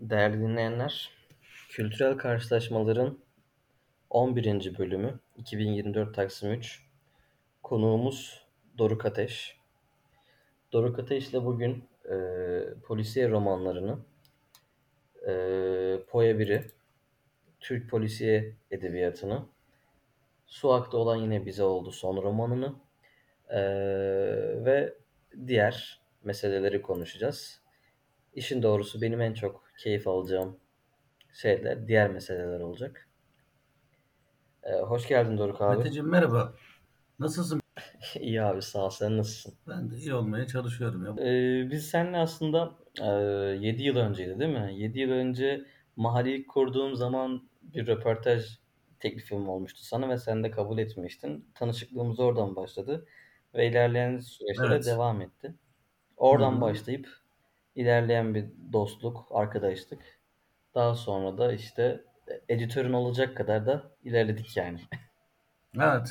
Değerli dinleyenler, Kültürel Karşılaşmaların 11. bölümü 2024 Taksim 3. Konuğumuz Doruk Ateş. Doruk Ateş ile bugün e, polisiye romanlarını e, Poya 1'i, Türk polisiye edebiyatını, Su Aktı olan yine bize oldu son romanını e, ve diğer meseleleri konuşacağız. İşin doğrusu benim en çok keyif alacağım şeyler, diğer meseleler olacak. Ee, hoş geldin Doruk abi. Meteciğim merhaba. Nasılsın? İyi abi sağ ol. Sen nasılsın? Ben de iyi olmaya çalışıyorum ya. Ee, biz seninle aslında e, 7 yıl önceydi değil mi? 7 yıl önce mahalleyi kurduğum zaman bir röportaj teklifim olmuştu sana ve sen de kabul etmiştin. Tanışıklığımız oradan başladı ve ilerleyen süreçlere Evet. devam etti. Oradan hı. başlayıp ilerleyen bir dostluk, arkadaşlık. Daha sonra da işte editörün olacak kadar da ilerledik yani. Evet.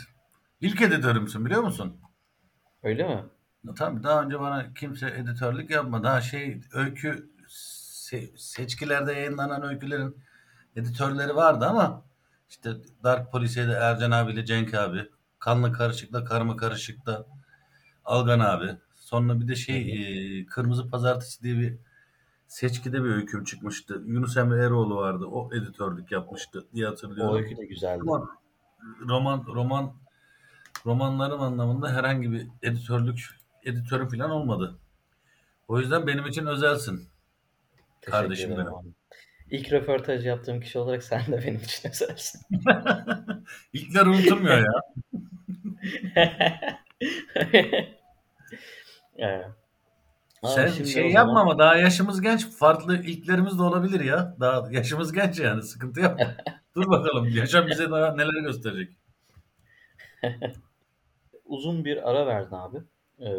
İlk editörümsün biliyor musun? Öyle mi? Tabii daha önce bana kimse editörlük yapmadı. Daha şey öykü se- seçkilerde yayınlanan öykülerin editörleri vardı ama işte Dark Polisiye'de Ercan abiyle Cenk abi, Kanlı Karışık'ta Karma Karışık'ta Algan abi. Sonra bir de şey e, Kırmızı Pazartesi diye bir seçkide bir öyküm çıkmıştı. Yunus Emre Eroğlu vardı. O editörlük yapmıştı diye hatırlıyorum. O öykü de güzeldi. Ama roman roman romanlarım anlamında herhangi bir editörlük editörü falan olmadı. O yüzden benim için özelsin. Teşekkür Kardeşim benim. abi. İlk röportaj yaptığım kişi olarak sen de benim için özelsin. İlkler unutulmuyor ya. Evet. Abi Sen şimdi şey yapma zaman ama daha yaşımız genç. Farklı ilklerimiz de olabilir ya. Daha yaşımız genç yani. Sıkıntı yapma. Dur bakalım. Yaşam bize daha neler gösterecek. uzun bir ara verdin abi e,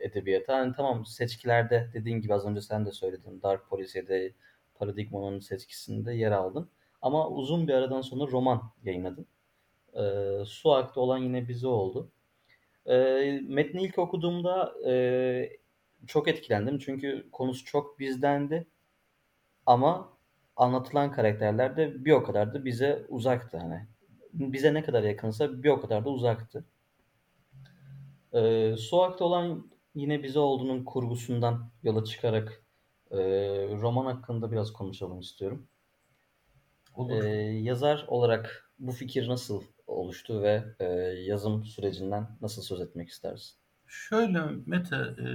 edebiyata. Hani tamam seçkilerde dediğin gibi az önce sen de söyledin. Dark Policy'de Paradigma'nın seçkisinde yer aldın. Ama uzun bir aradan sonra roman yayınladın. E, Su Aktı olan yine bize oldu. E, metni ilk okuduğumda e, çok etkilendim. Çünkü konusu çok bizdendi. Ama anlatılan karakterler de bir o kadar da bize uzaktı. Hani bize ne kadar yakınsa bir o kadar da uzaktı. Ee, Su Aktı olan yine bize olduğunun kurgusundan yola çıkarak e, roman hakkında biraz konuşalım istiyorum. Olur. Ee, yazar olarak bu fikir nasıl oluştu ve e, yazım sürecinden nasıl söz etmek istersin? Şöyle Mete, e,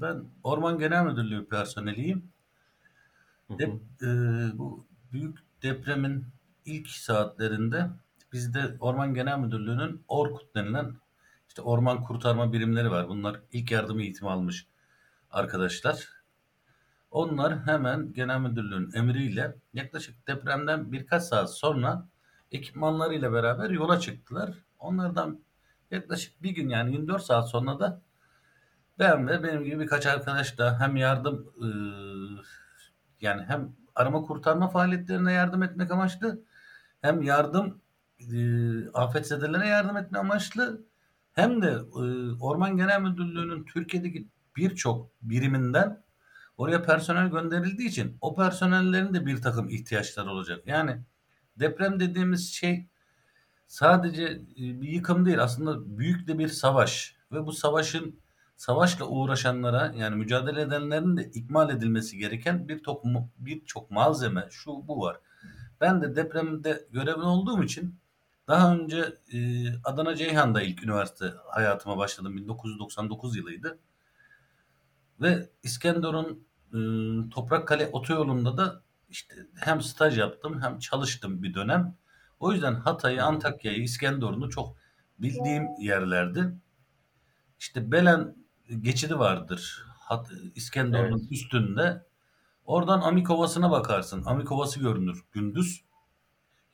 ben Orman Genel Müdürlüğü personeliyim. Dep, e, bu büyük depremin ilk saatlerinde bizde Orman Genel Müdürlüğü'nün ORKUT denilen işte orman kurtarma birimleri var. Bunlar ilk yardım eğitimi almış arkadaşlar. Onlar hemen genel müdürlüğün emriyle yaklaşık depremden birkaç saat sonra ekipmanlarıyla beraber yola çıktılar. Onlardan yaklaşık bir gün yani 24 saat sonra da ben ve benim gibi birkaç arkadaş da hem yardım e, yani hem arama kurtarma faaliyetlerine yardım etmek amaçlı hem yardım e, afetzedelere yardım etme amaçlı hem de e, Orman Genel Müdürlüğü'nün Türkiye'deki birçok biriminden oraya personel gönderildiği için o personellerin de bir takım ihtiyaçları olacak. Yani deprem dediğimiz şey sadece e, bir yıkım değil aslında büyük de bir savaş ve bu savaşın savaşla uğraşanlara yani mücadele edenlerin de ikmal edilmesi gereken birçok birçok malzeme şu bu var. Ben de depremde görevli olduğum için daha önce e, Adana Ceyhan'da ilk üniversite hayatıma başladım. 1999 yılıydı. Ve İskenderun e, Toprakkale otoyolunda da işte hem staj yaptım hem çalıştım bir dönem. O yüzden Hatay'ı, Antakya'yı, İskenderun'u çok bildiğim yerlerdi. İşte Belen geçidi vardır. Hat, İskenderun'un Evet. üstünde. Oradan Amikovası'na bakarsın. Amikovası görünür gündüz.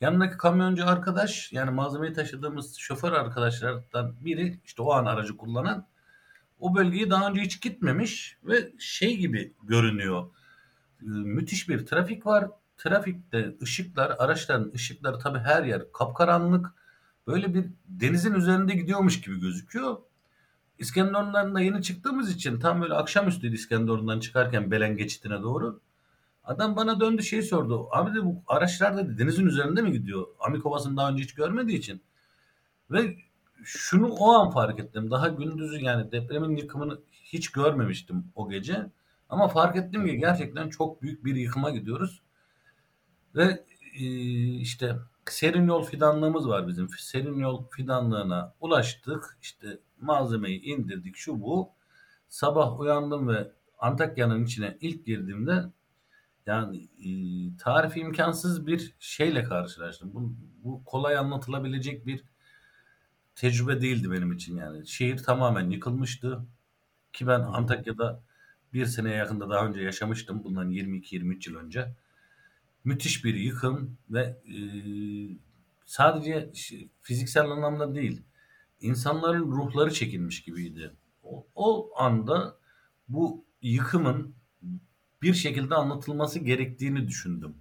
Yanındaki kamyoncu arkadaş yani malzemeyi taşıdığımız şoför arkadaşlardan biri işte o an aracı kullanan o bölgeyi daha önce hiç gitmemiş ve şey gibi görünüyor. Ee, Müthiş bir trafik var. Trafikte ışıklar, araçların ışıkları tabii her yer kapkaranlık. Böyle bir denizin üzerinde gidiyormuş gibi gözüküyor. İskenderun'dan da yeni çıktığımız için tam böyle akşamüstüydü İskenderun'dan çıkarken Belen geçidine doğru. Adam bana döndü şey sordu. Abi de bu araçlar dedi denizin üzerinde mi gidiyor? Amikovası'nı daha önce hiç görmediği için. Ve şunu o an fark ettim. Daha gündüzü yani depremin yıkımını hiç görmemiştim o gece. Ama fark ettim ki gerçekten çok büyük bir yıkıma gidiyoruz. Ve e, işte serin yol fidanlığımız var bizim. Serin yol fidanlığına ulaştık. İşte malzemeyi indirdik şu bu. Sabah uyandım ve Antakya'nın içine ilk girdiğimde yani e, tarifi imkansız bir şeyle karşılaştım. Bu, bu kolay anlatılabilecek bir tecrübe değildi benim için yani. Şehir tamamen yıkılmıştı. Ki ben Antakya'da bir seneye yakında daha önce yaşamıştım. Bundan 22-23 yıl önce. Müthiş bir yıkım ve e, sadece fiziksel anlamda değil, insanların ruhları çekilmiş gibiydi. O, o anda bu yıkımın bir şekilde anlatılması gerektiğini düşündüm.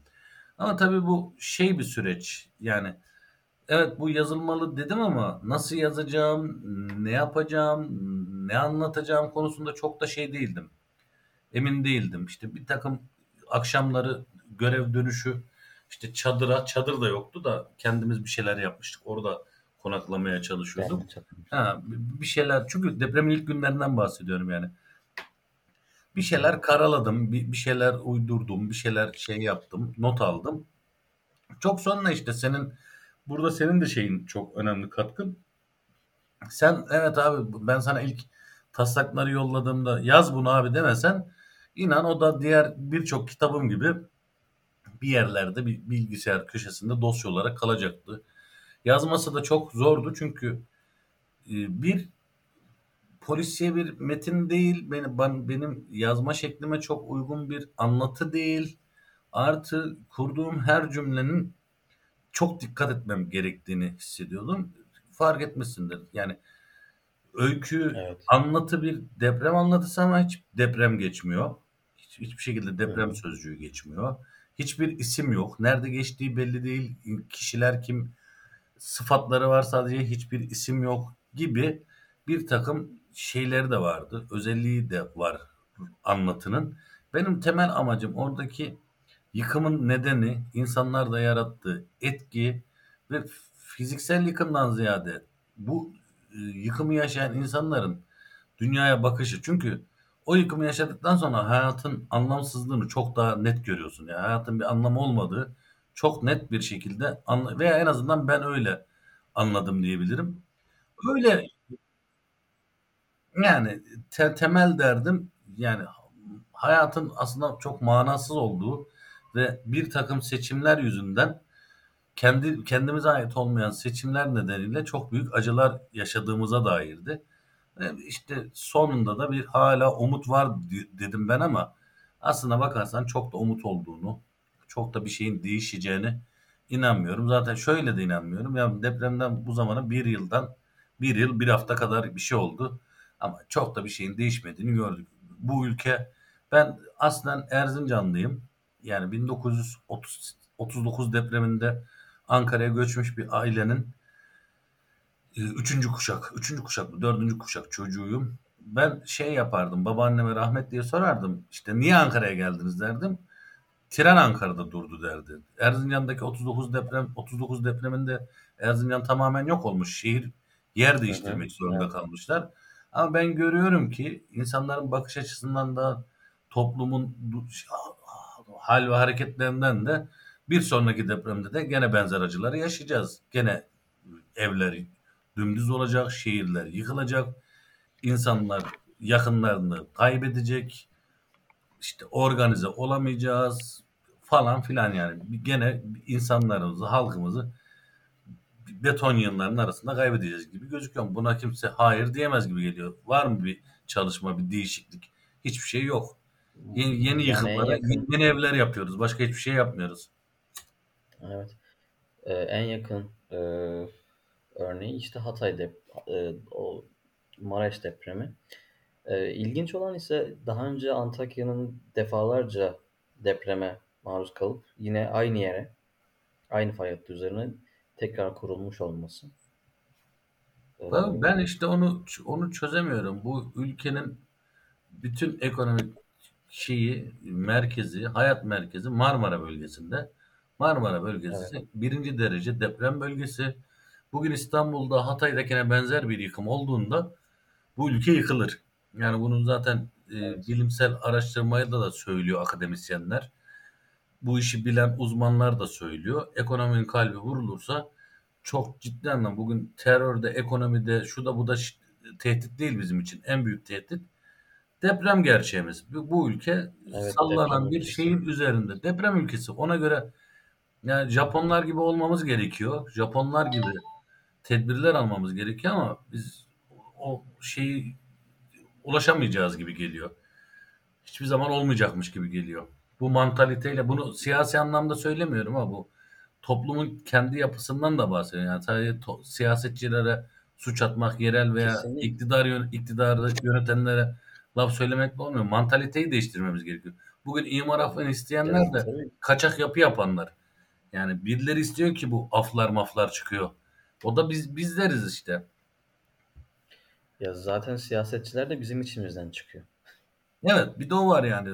Ama tabii bu şey bir süreç. Yani evet bu yazılmalı dedim ama nasıl yazacağım, ne yapacağım, ne anlatacağım konusunda çok da şey değildim. Emin değildim. İşte bir takım akşamları görev dönüşü işte çadıra, çadır da yoktu da kendimiz bir şeyler yapmıştık. Orada konaklamaya çalışıyorduk. Ha, bir şeyler çünkü depremin ilk günlerinden bahsediyorum yani. Bir şeyler karaladım, bir, bir şeyler uydurdum, bir şeyler şey yaptım, not aldım. Çok sonra işte senin burada senin de şeyin çok önemli katkın. Sen evet abi ben sana ilk taslakları yolladığımda yaz bunu abi demesen inan o da diğer birçok kitabım gibi bir yerlerde bir bilgisayar köşesinde dosya olarak kalacaktı. Yazması da çok zordu çünkü e, bir polisiye bir metin değil, benim, ben, benim yazma şeklime çok uygun bir anlatı değil. Artı kurduğum her cümlenin çok dikkat etmem gerektiğini hissediyordum. Fark etmişsindir. Yani öykü, evet. anlatı bir deprem anlatısı ama hiç deprem geçmiyor. Hiç, hiçbir şekilde deprem evet. sözcüğü geçmiyor. Hiçbir isim yok. Nerede geçtiği belli değil. Kişiler kim, sıfatları var sadece hiçbir isim yok gibi bir takım şeyleri de vardı. Özelliği de var anlatının. Benim temel amacım oradaki yıkımın nedeni, insanlarda yarattığı etki ve fiziksel yıkımdan ziyade bu e, yıkımı yaşayan insanların dünyaya bakışı. Çünkü o yıkımı yaşadıktan sonra hayatın anlamsızlığını çok daha net görüyorsun. Yani hayatın bir anlamı olmadığı çok net bir şekilde anla veya en azından ben öyle anladım diyebilirim. Öyle yani te temel derdim yani hayatın aslında çok manasız olduğu ve bir takım seçimler yüzünden kendi kendimize ait olmayan seçimler nedeniyle çok büyük acılar yaşadığımıza dairdi. Ve işte sonunda da bir hala umut var dedim ben ama aslına bakarsan çok da umut olduğunu, çok da bir şeyin değişeceğini inanmıyorum. Zaten şöyle de inanmıyorum. Ya depremden bu zamana bir yıldan bir yıl bir hafta kadar bir şey oldu. Ama çok da bir şeyin değişmediğini gördük. Bu ülke ben aslen Erzincanlıyım. Yani 1939 depreminde Ankara'ya göçmüş bir ailenin e, üçüncü kuşak, üçüncü kuşak mı, dördüncü kuşak çocuğuyum. Ben şey yapardım, babaanneme rahmet diye sorardım. İşte niye Ankara'ya geldiniz derdim. Tren Ankara'da durdu derdi. Erzincan'daki 39 deprem 39 depreminde Erzincan tamamen yok olmuş. Şehir yer değiştirmek zorunda kalmışlar. Ama ben görüyorum ki insanların bakış açısından da toplumun hal ve hareketlerinden de bir sonraki depremde de gene benzer acıları yaşayacağız. Gene evler dümdüz olacak, şehirler yıkılacak, insanlar yakınlarını kaybedecek, işte organize olamayacağız falan filan yani. Gene insanlarımızı, halkımızı beton yığınlarının arasında kaybedeceğiz gibi gözüküyor. Buna kimse hayır diyemez gibi geliyor. Var mı bir çalışma, bir değişiklik? Hiçbir şey yok. Yeni, yeni yıkımlara, yakın... yeni evler yapıyoruz. Başka hiçbir şey yapmıyoruz. Evet. Ee, en yakın e, örneği işte Hatay dep e, o Maraş depremi. E, ilginç olan ise daha önce Antakya'nın defalarca depreme maruz kalıp yine aynı yere, aynı fay hattı üzerine tekrar kurulmuş olması. Ben, ben işte onu onu çözemiyorum. Bu ülkenin bütün ekonomik şeyi merkezi, hayat merkezi Marmara bölgesinde. Marmara bölgesi Evet. birinci derece deprem bölgesi. Bugün İstanbul'da Hatay'dakine benzer bir yıkım olduğunda bu ülke yıkılır. Yani bunun zaten e, Evet. bilimsel araştırmayla da söylüyor akademisyenler. Bu işi bilen uzmanlar da söylüyor. Ekonominin kalbi vurulursa çok ciddi anlamda bugün terörde, ekonomide, şu da bu da tehdit değil bizim için. En büyük tehdit deprem gerçeğimiz. Bu, bu ülke Evet, sallanan bir ülkesi. şeyin üzerinde. Deprem ülkesi. Ona göre yani Japonlar gibi olmamız gerekiyor. Japonlar gibi tedbirler almamız gerekiyor ama biz o şeyi ulaşamayacağız gibi geliyor. Hiçbir zaman olmayacakmış gibi geliyor. Bu mantaliteyle bunu siyasi anlamda söylemiyorum ama bu toplumun kendi yapısından da bahsediyorum. Yani sadece to- siyasetçilere suç atmak, yerel veya Kesinlikle. iktidar yön- iktidarı yönetenlere laf söylemekle olmuyor. Mantaliteyi değiştirmemiz gerekiyor. Bugün imar affını isteyenler de kaçak yapı yapanlar. Yani birileri istiyor ki bu aflar maflar çıkıyor. O da biz bizleriz işte. Ya zaten siyasetçiler de bizim içimizden çıkıyor. Evet bir de o var yani.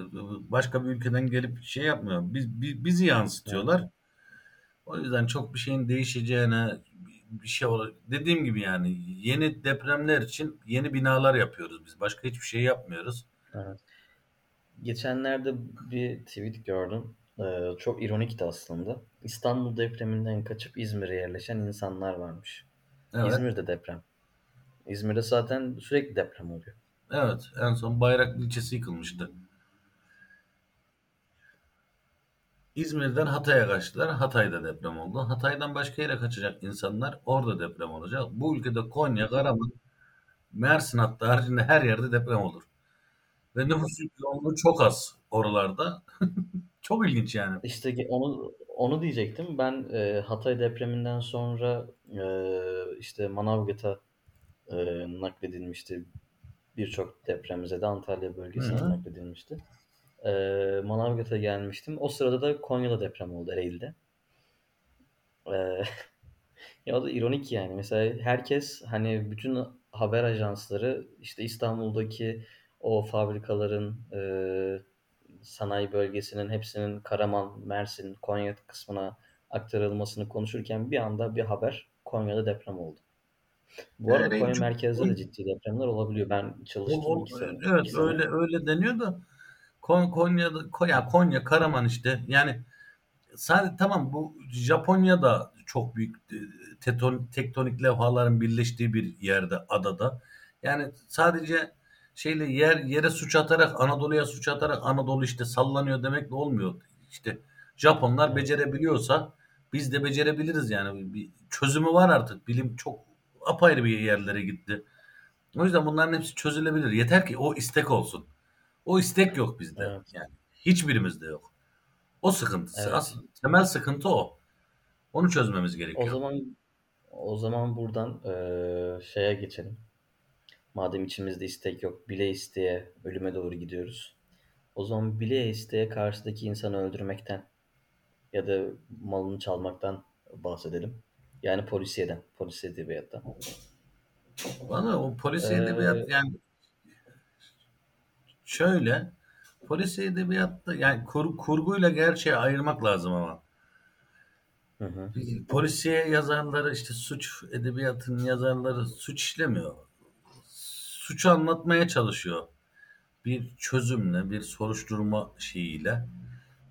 Başka bir ülkeden gelip şey yapmıyor. Biz, bi- bizi yansıtıyorlar. O yüzden çok bir şeyin değişeceğine bir şey olur. Dediğim gibi yani yeni depremler için yeni binalar yapıyoruz biz. Başka hiçbir şey yapmıyoruz. Evet. Geçenlerde bir tweet gördüm. Ee, çok ironikti aslında. İstanbul depreminden kaçıp İzmir'e yerleşen insanlar varmış. Evet. İzmir'de deprem. İzmir'de zaten sürekli deprem oluyor. Evet. En son Bayraklı ilçesi yıkılmıştı. İzmir'den Hatay'a kaçtılar. Hatay'da deprem oldu. Hatay'dan başka yere kaçacak insanlar orada deprem olacak. Bu ülkede Konya, Karaman, Mersin hatta haricinde her yerde deprem olur. Ve nüfus yoğunluğu çok az oralarda. çok ilginç yani. İşte onu onu diyecektim. Ben e, Hatay depreminden sonra e, işte Manavgat'a e, nakledilmişti. Birçok depremize de Antalya bölgesine Hı hı. nakledilmişti. E, Manavgat'a gelmiştim. O sırada da Konya'da deprem oldu Ereğli'de. E, ya o da ironik yani. Mesela herkes hani bütün haber ajansları işte İstanbul'daki o fabrikaların e, sanayi bölgesinin hepsinin Karaman, Mersin, Konya kısmına aktarılmasını konuşurken bir anda bir haber Konya'da deprem oldu. Bu arada Ereğli Konya çok- merkezde de ciddi depremler olabiliyor. Ben çalıştım O- o- evet sene. öyle öyle deniyor da Kon- Konya'da Konya, Konya, Karaman işte yani sadece tamam bu Japonya'da çok büyük e, teton, tektonik levhaların birleştiği bir yerde adada. Yani sadece şeyle yer yere suç atarak Anadolu'ya suç atarak Anadolu işte sallanıyor demekle olmuyor. İşte Japonlar becerebiliyorsa biz de becerebiliriz yani. Bir çözümü var artık. Bilim çok apayrı bir yerlere gitti. O yüzden bunların hepsi çözülebilir. Yeter ki o istek olsun. O istek yok bizde. Evet. Yani hiçbirimizde yok. O sıkıntısı. Evet. Asıl temel sıkıntı o. Onu çözmemiz gerekiyor. O zaman o zaman buradan eee, şeye geçelim. Madem içimizde istek yok, bile isteye ölüme doğru gidiyoruz. O zaman bile isteye karşıdaki insanı öldürmekten ya da malını çalmaktan bahsedelim. Yani polisiyeden, polis edebiyattan. Valla o polisi Ee, edebiyat yani şöyle polisi edebiyatta yani kur, kurguyla gerçeği ayırmak lazım ama. Hı hı. Polisiye yazarları işte suç edebiyatının yazarları suç işlemiyor. Suçu anlatmaya çalışıyor. Bir çözümle, bir soruşturma şeyiyle.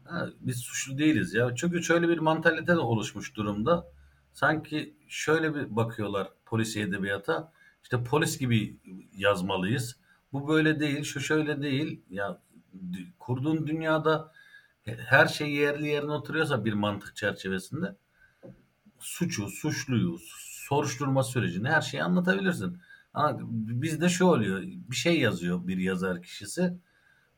Ha, biz suçlu değiliz ya. Çünkü şöyle bir mantalite de oluşmuş durumda. Sanki şöyle bir bakıyorlar polisiye edebiyata. İşte polis gibi yazmalıyız. Bu böyle değil, şu şöyle değil. Ya kurduğun dünyada her şey yerli yerine oturuyorsa bir mantık çerçevesinde suçu, suçluyu, soruşturma sürecini her şeyi anlatabilirsin. Ama bizde şu oluyor. Bir şey yazıyor bir yazar kişisi.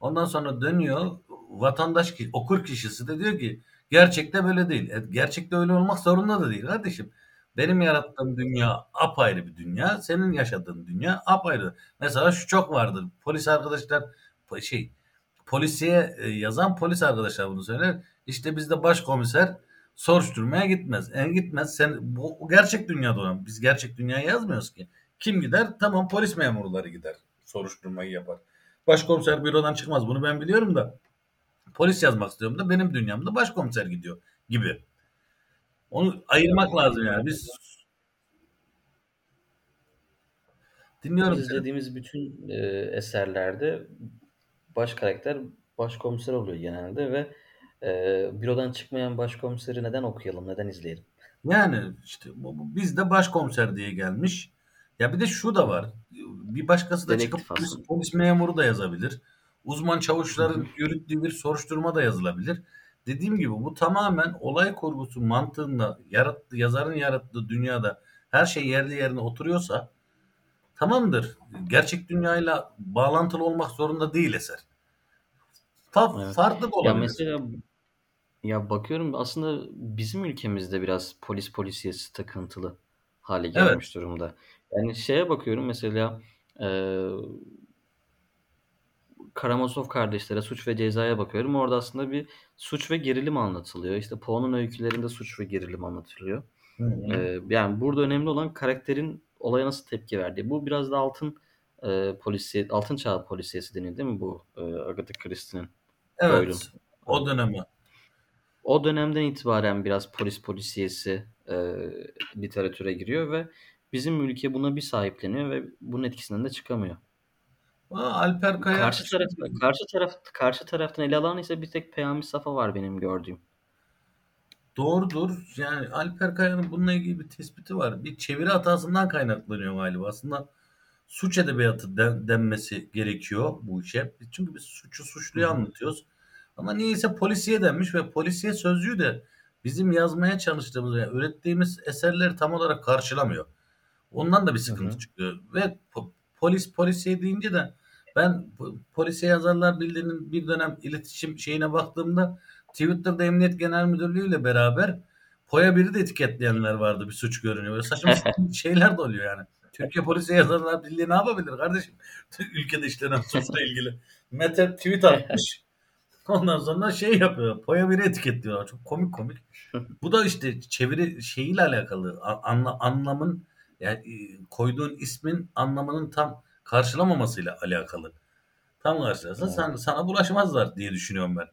Ondan sonra dönüyor vatandaş okur kişisi de diyor ki gerçekte böyle değil. E, gerçekte öyle olmak zorunda da değil kardeşim. Benim yarattığım dünya apayrı bir dünya. Senin yaşadığın dünya apayrı. Mesela şu çok vardır. Polis arkadaşlar şey polisiye e, yazan polis arkadaşlar bunu söyler. İşte bizde başkomiser soruşturmaya gitmez. En gitmez. Sen bu gerçek dünyada olan. Biz gerçek dünyayı yazmıyoruz ki. Kim gider? Tamam polis memurları gider. Soruşturmayı yapar. başkomiser bürodan çıkmaz. Bunu ben biliyorum da polis yazmak istiyorum da benim dünyamda başkomiser gidiyor gibi. Onu ayırmak lazım yani. Biz dinliyorum Biz izlediğimiz bütün e, eserlerde baş karakter başkomiser oluyor genelde ve e, bürodan çıkmayan başkomiseri neden okuyalım, neden izleyelim? Yani işte bu, bu bizde başkomiser diye gelmiş. Ya bir de şu da var. Bir başkası da Dedektif çıkıp polis, polis memuru da yazabilir. Uzman çavuşların yürüttüğü bir soruşturma da yazılabilir. Dediğim gibi bu tamamen olay kurgusu mantığında yarattığı, yazarın yarattığı dünyada her şey yerli yerine oturuyorsa tamamdır. Gerçek dünyayla bağlantılı olmak zorunda değil eser. Fa- Evet. Farklı da Ya olabilir. mesela ya bakıyorum aslında bizim ülkemizde biraz polis polisiyesi takıntılı hale Evet. gelmiş durumda. Yani şeye bakıyorum mesela e, Karamazov kardeşlere Suç ve Ceza'ya bakıyorum. Orada aslında bir suç ve gerilim anlatılıyor. İşte Poe'nun öykülerinde suç ve gerilim anlatılıyor. Hı. Ee, yani burada önemli olan karakterin olaya nasıl tepki verdiği. Bu biraz da altın e, polisiye, altın çağ polisiyesi deniyor değil mi bu e, Agatha Christie'nin? Evet. O dönemi. O dönemden itibaren biraz polis polisiyesi e, literatüre giriyor ve bizim ülke buna bir sahipleniyor ve bunun etkisinden de çıkamıyor. Aa, Alper Kaya Karşı taraf karşı taraf karşı taraftan ele alan ise bir tek Peyami Safa var benim gördüğüm. Doğrudur. Yani Alper Kaya'nın bununla ilgili bir tespiti var. Bir çeviri hatasından kaynaklanıyor galiba. Aslında suç edebiyatı den- denmesi gerekiyor bu işe. Çünkü biz suçu suçluyu Hı hı. anlatıyoruz. Ama niyeyse polisiye denmiş ve polisiye sözcüğü de bizim yazmaya çalıştığımız ve ürettiğimiz eserleri tam olarak karşılamıyor. Ondan da bir sıkıntı hı. çıkıyor. Ve po- polis polisiye deyince de ben po- polisiye yazarlar bildiğinin bir dönem iletişim şeyine baktığımda Twitter'da Emniyet Genel Müdürlüğü ile beraber Poya biri de etiketleyenler vardı bir suç görünüyor. Böyle saçma şeyler de oluyor yani. Türkiye Polisiye Yazarlar Birliği ne yapabilir kardeşim? Ülkede işlenen suçla ilgili. Mete tweet atmış. Ondan sonra şey yapıyor. Poya biri etiketliyorlar. Çok komik komik. Bu da işte çeviri şeyiyle alakalı. Anla, anlamın yani e, koyduğun ismin anlamının tam karşılamamasıyla alakalı. Tam karşılarsa Evet. sen, sana bulaşmazlar diye düşünüyorum ben.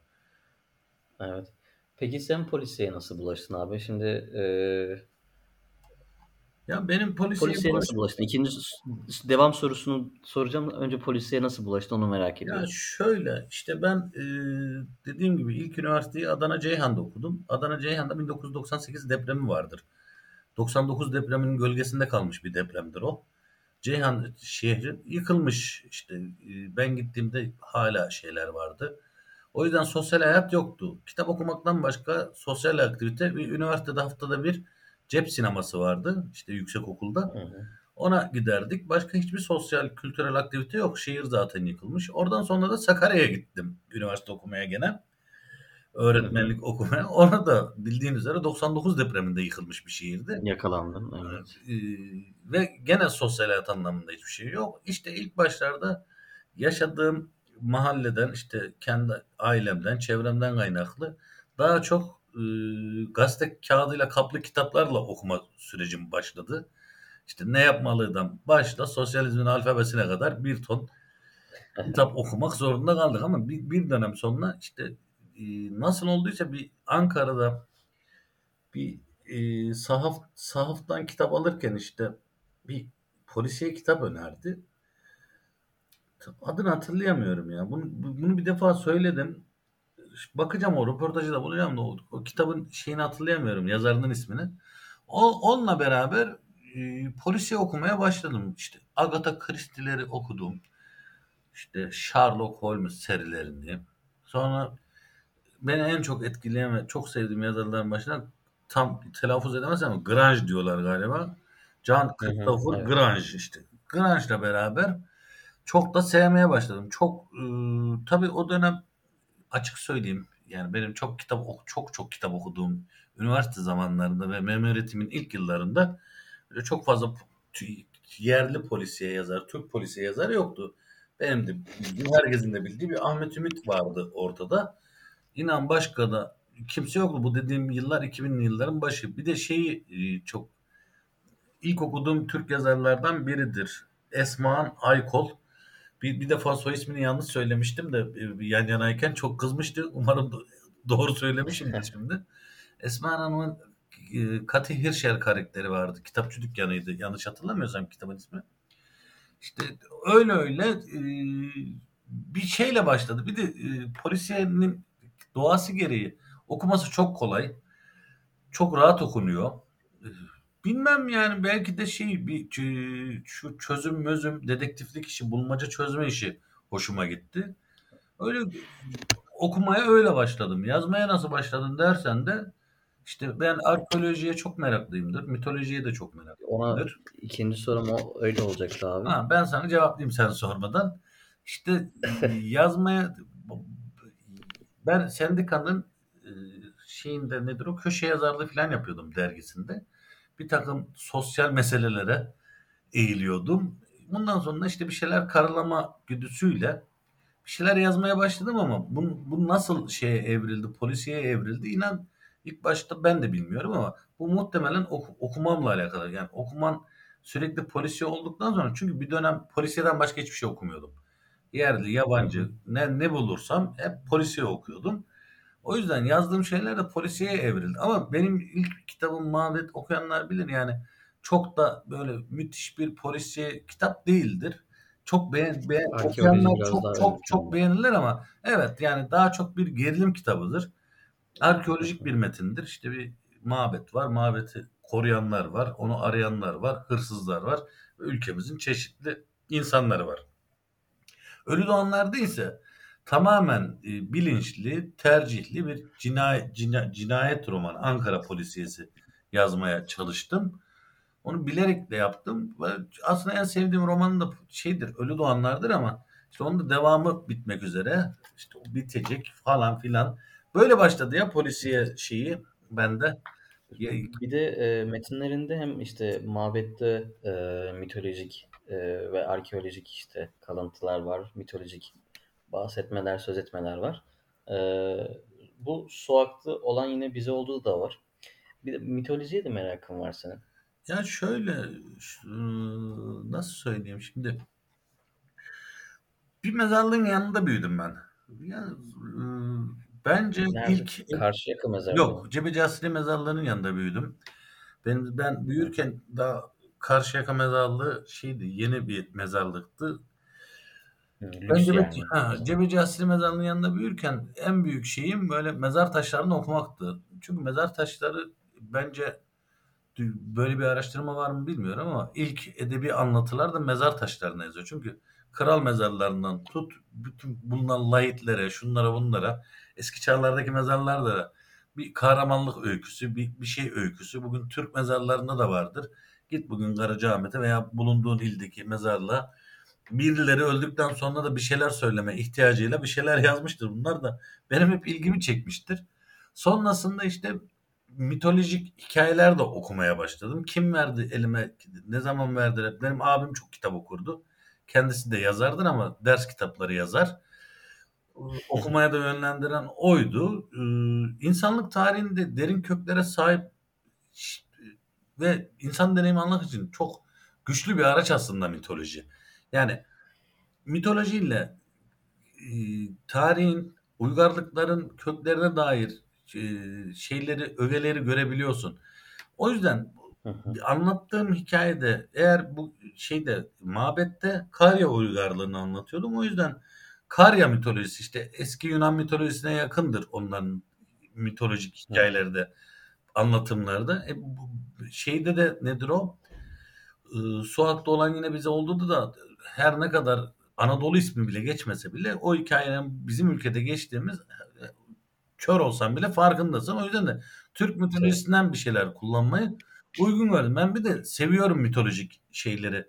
Evet. Peki sen polisiye nasıl bulaştın abi? Şimdi e, Ya benim polisiye polisiye bulaş- nasıl bulaştın? İkinci devam sorusunu soracağım. Önce polisiye nasıl bulaştın onu merak Ya ediyorum. şöyle işte ben e, dediğim gibi ilk üniversiteyi Adana Ceyhan'da okudum. Adana Ceyhan'da 1998 depremi vardır. 99 depreminin gölgesinde kalmış bir depremdir o. Ceyhan şehri yıkılmış işte e, ben gittiğimde hala şeyler vardı. O yüzden sosyal hayat yoktu. Kitap okumaktan başka sosyal aktivite bir üniversitede haftada bir cep sineması vardı işte yüksek okulda. Hı hı. Ona giderdik. Başka hiçbir sosyal, kültürel aktivite yok. Şehir zaten yıkılmış. Oradan sonra da Sakarya'ya gittim. Üniversite okumaya gene. Öğretmenlik okumaya. Ona da bildiğin üzere 99 depreminde yıkılmış bir şehirdi. Yakalandın. Evet. Ee, ve gene sosyal hayat anlamında hiçbir şey yok. İşte ilk başlarda yaşadığım mahalleden işte kendi ailemden, çevremden kaynaklı daha çok e, gazete kağıdıyla kaplı kitaplarla okuma sürecim başladı. İşte ne yapmalıydım başla sosyalizmin alfabesine kadar bir ton kitap okumak zorunda kaldık ama bir, bir dönem sonra işte nasıl olduysa bir Ankara'da bir e, sahaf sahaftan kitap alırken işte bir polisiye kitap önerdi. Adını hatırlayamıyorum ya. Bunu, bu- bunu bir defa söyledim. Bakacağım o röportajı da bulacağım da o, o kitabın şeyini hatırlayamıyorum yazarının ismini. O, onunla beraber e, polisiye okumaya başladım. İşte Agatha Christie'leri okudum. İşte Sherlock Holmes serilerini. Sonra beni en çok etkileyen ve çok sevdiğim yazarların başına tam telaffuz edemezsem ama Grange diyorlar galiba. John Christopher evet. Grange işte. Grange'la beraber çok da sevmeye başladım. Çok e, tabii o dönem açık söyleyeyim yani benim çok kitap ok- çok çok kitap okuduğum üniversite zamanlarında ve memuriyetimin ilk yıllarında böyle çok fazla yerli polisiye yazar, Türk polisiye yazar yoktu. Benim de bildiğim, herkesin de bildiği bir Ahmet Ümit vardı ortada. İnan başka da kimse yoktu. Bu dediğim yıllar 2000'li yılların başı. Bir de şeyi e, çok ilk okuduğum Türk yazarlardan biridir. Esmağan Aykol. Bir, bir defa soy ismini yanlış söylemiştim de e, yan yanayken çok kızmıştı. Umarım do- doğru söylemişimdir şimdi. Esma Hanım'ın e, Kathy Hirscher karakteri vardı. Kitapçı dükkanıydı. Yanlış hatırlamıyorsam kitabın ismi. İşte öyle öyle e, bir şeyle başladı. Bir de e, polisiyenin doğası gereği okuması çok kolay. Çok rahat okunuyor. Bilmem yani belki de şey bir şu çözüm mözüm dedektiflik işi bulmaca çözme işi hoşuma gitti. Öyle okumaya öyle başladım. Yazmaya nasıl başladın dersen de işte ben arkeolojiye çok meraklıyımdır. Mitolojiye de çok Ona meraklıyımdır. ikinci sorum o öyle olacaktı abi. Ha, ben sana cevaplayayım sen sormadan. İşte yazmaya ben sendikanın e, şeyinde nedir o köşe yazarlığı falan yapıyordum dergisinde. Bir takım sosyal meselelere eğiliyordum. Bundan sonra işte bir şeyler karalama güdüsüyle bir şeyler yazmaya başladım ama bu, bu nasıl şeye evrildi, polisiye evrildi inan ilk başta ben de bilmiyorum ama bu muhtemelen oku- okumamla alakalı. Yani okuman sürekli polisiye olduktan sonra çünkü bir dönem polisiyeden başka hiçbir şey okumuyordum. Yerli, yabancı ne ne bulursam hep polisiye okuyordum. O yüzden yazdığım şeyler de polisiye evrildi. Ama benim ilk kitabım Mabet okuyanlar bilir yani çok da böyle müthiş bir polisiye kitap değildir. Çok beğen, beğen okuyanlar çok çok çok beğenirler ama evet yani daha çok bir gerilim kitabıdır. Arkeolojik bir metindir. İşte bir mabet var. Mabeti koruyanlar var. Onu arayanlar var. Hırsızlar var. Ülkemizin çeşitli insanları var. Ölü Doğanlar'da ise tamamen e, bilinçli, tercihli bir cinayet, cina- cinayet romanı, Ankara polisiyesi yazmaya çalıştım. Onu bilerek de yaptım. Aslında en sevdiğim romanın da şeydir, Ölü Doğanlar'dır ama işte onun da devamı bitmek üzere. İşte bitecek falan filan. Böyle başladı ya polisiye şeyi bende. Bir de e, metinlerinde hem işte mabette e, mitolojik e, ve arkeolojik işte kalıntılar var. Mitolojik bahsetmeler, söz etmeler var. E, bu Suak'ta olan yine bize olduğu da var. Bir de mitolojiye de merakın var senin. Ya şöyle nasıl söyleyeyim şimdi bir mezarlığın yanında büyüdüm ben. Ya, e, bence Nerede? ilk Karşıyaka mezarlığı yok Cebeci Asri mezarlığının yanında büyüdüm. Ben ben büyürken daha Karşıyaka mezarlığı şeydi yeni bir mezarlıktı. Hı, Ben lüks Cebeci, yani ha. Cebeci Asri mezarlığının yanında büyürken en büyük şeyim böyle mezar taşlarını okumaktı. Çünkü mezar taşları bence böyle bir araştırma var mı bilmiyorum ama ilk edebi anlatılar da mezar taşlarına yazıyor. Çünkü kral mezarlarından tut bütün bulunan layitlere, şunlara bunlara eski çağlardaki mezarlarda da bir kahramanlık öyküsü, bir, bir şey öyküsü. Bugün Türk mezarlarında da vardır. Git bugün Karacaahmet'e veya bulunduğun ildeki mezarlığa birileri öldükten sonra da bir şeyler söyleme ihtiyacıyla bir şeyler yazmıştır. Bunlar da benim hep ilgimi çekmiştir. Sonrasında işte mitolojik hikayeler de okumaya başladım. Kim verdi elime, ne zaman verdiler? Benim abim çok kitap okurdu. Kendisi de yazardır ama ders kitapları yazar. Okumaya da yönlendiren oydu. Ee, İnsanlık tarihinde derin köklere sahip ve insan deneyimi anlamak için çok güçlü bir araç aslında mitoloji. Yani mitolojiyle e, tarihin, uygarlıkların köklerine dair e, şeyleri, ögeleri görebiliyorsun. O yüzden Hı hı. anlattığım hikayede eğer bu şeyde mabette Karya uygarlığını anlatıyordum. O yüzden Karya mitolojisi işte eski Yunan mitolojisine yakındır onların mitolojik Hı. hikayeleri de anlatımlarda. E, şeyde de nedir o? Ee, Suat'ta olan yine bize oldu da her ne kadar Anadolu ismi bile geçmese bile o hikayenin bizim ülkede geçtiğimiz e, kör olsan bile farkındasın. O yüzden de Türk mitolojisinden bir şeyler kullanmayı uygun gördüm. Ben bir de seviyorum mitolojik şeyleri,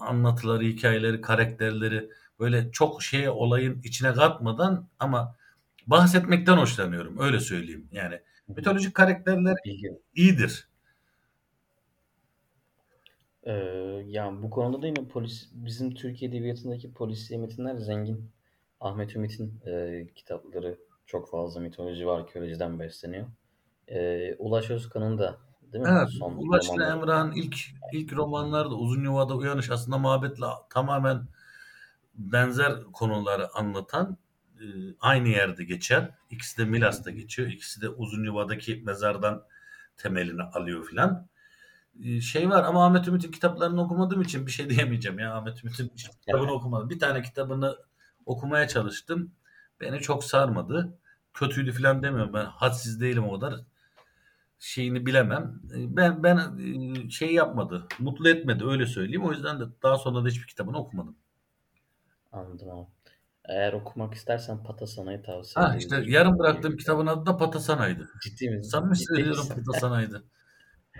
anlatıları, hikayeleri, karakterleri böyle çok şeye olayın içine katmadan ama bahsetmekten hoşlanıyorum. Öyle söyleyeyim. Yani. Mitolojik karakterler iyidir. Ee, yani bu konuda da yine polis, bizim Türkiye Edebiyatı'ndaki polisiye metinler zengin. Ahmet Ümit'in e, kitapları çok fazla mitoloji ve arkeolojiden besleniyor. Ee, Ulaş Özkan'ın da değil mi? Evet, Son Ulaş ile romanları. Emrah'ın ilk ilk romanları da Uzun Yuva'da Uyanış aslında muhabbetle tamamen benzer konuları anlatan e, aynı yerde geçer. İkisi de Milas'ta geçiyor. İkisi de Uzunyuva'daki mezardan temelini alıyor filan. E, şey var ama Ahmet Ümit'in kitaplarını okumadığım için bir şey diyemeyeceğim ya. Ahmet Ümit'in kitabını okumadım. Bir tane kitabını okumaya çalıştım. Beni çok sarmadı. Kötüydü filan demiyorum. Ben hadsiz değilim o kadar. Şeyini bilemem. E, ben ben şey yapmadı. Mutlu etmedi öyle söyleyeyim. O yüzden de daha sonra da hiçbir kitabını okumadım. Anladım abi. Eğer okumak istersen Patasana'yı tavsiye Ha işte yarım bıraktığım kitabın adı da Patasana'ydı. Ciddi misin? Samimi Ciddi söylüyorum misin? Patasana'ydı.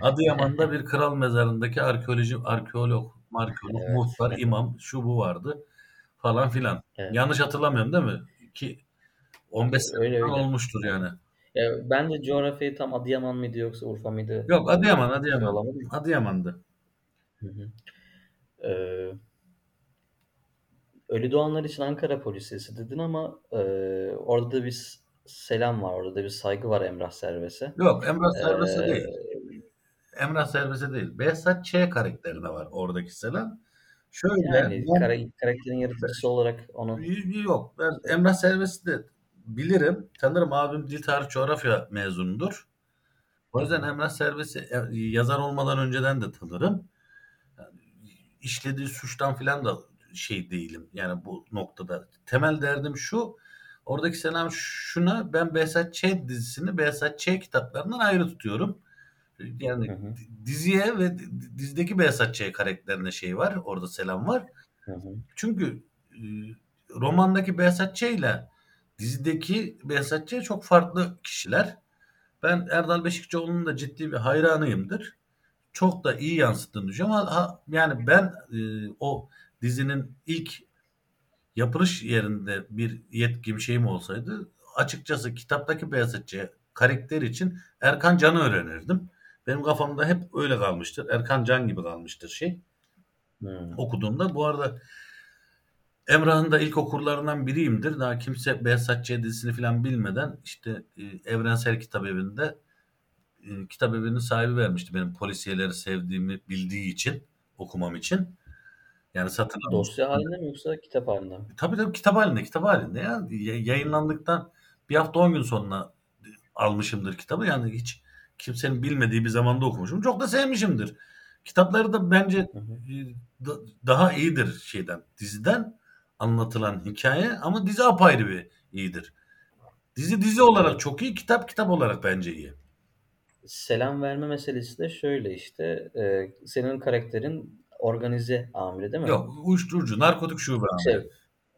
Adıyaman'da bir kral mezarındaki arkeoloji, arkeolog, arkeolog, Evet. muhtar, imam, şu bu vardı falan filan. Evet. Yanlış hatırlamıyorum değil mi? Ki 15 sene Öyle falan öyle. olmuştur yani. Ya, ben de coğrafyayı tam Adıyaman mıydı yoksa Urfa mıydı? Yok Adıyaman, Adıyaman. Adıyaman'dı. Hı hı. Ee, ölü doğanlar için Ankara Polis Lisesi dedin ama e, orada da bir selam var, orada da bir saygı var Emrah Serves'e. Yok Emrah Serves'e Ee, değil. Emrah Serves'e değil. Behzat Ç. karakterine var oradaki selam. Şöyle yani ben- kara- karakterin yaratıcısı olarak onu Yok. Ben Emrah Serves'i de bilirim. Tanırım abim dil tarih coğrafya mezunudur. O yüzden Emrah Serves'i e, yazar olmadan önceden de tanırım. Yani işlediği suçtan filan da şey değilim. Yani bu noktada. Temel derdim şu. Oradaki selam şuna ben Behzat Ç. dizisini Behzat Ç. kitaplarından ayrı tutuyorum. Yani Hı hı. diziye ve dizideki Behzat Ç. karakterine şey var. Orada selam var. Hı hı. Çünkü e, romandaki Behzat Ç. ile dizideki Behzat Ç. çok farklı kişiler. Ben Erdal Beşikçioğlu'nun da ciddi bir hayranıyımdır. Çok da iyi yansıttığını düşünüyorum. Ha- yani ben e, o dizinin ilk yapılış yerinde bir yetkim şeyim olsaydı açıkçası kitaptaki Behzat Ç. karakter için Erkan Can'ı öğrenirdim. Benim kafamda hep öyle kalmıştır. Erkan Can gibi kalmıştır şey Hı. okuduğumda. Bu arada Emrah'ın da ilk okurlarından biriyimdir. Daha kimse Behzat Ç. dizisini falan bilmeden işte e, Evrensel Kitap Evi'nde e, kitap evinin sahibi vermişti benim polisiyeleri sevdiğimi bildiği için okumam için. Yani satın almıştım. Dosya halinde mi yoksa kitap halinde mi? Tabii tabii kitap halinde, kitap halinde ya. Ya- Yayınlandıktan bir hafta on gün sonra almışımdır kitabı. Yani hiç kimsenin bilmediği bir zamanda okumuşum. Çok da sevmişimdir. Kitapları da bence Hı hı. e, da- daha iyidir şeyden, diziden anlatılan hikaye ama dizi apayrı bir iyidir. Dizi dizi olarak çok iyi, kitap kitap olarak bence iyi. Selam verme meselesi de şöyle işte e, senin karakterin organize amiri değil mi? Yok, uyuşturucu, narkotik şube amiri. Şey,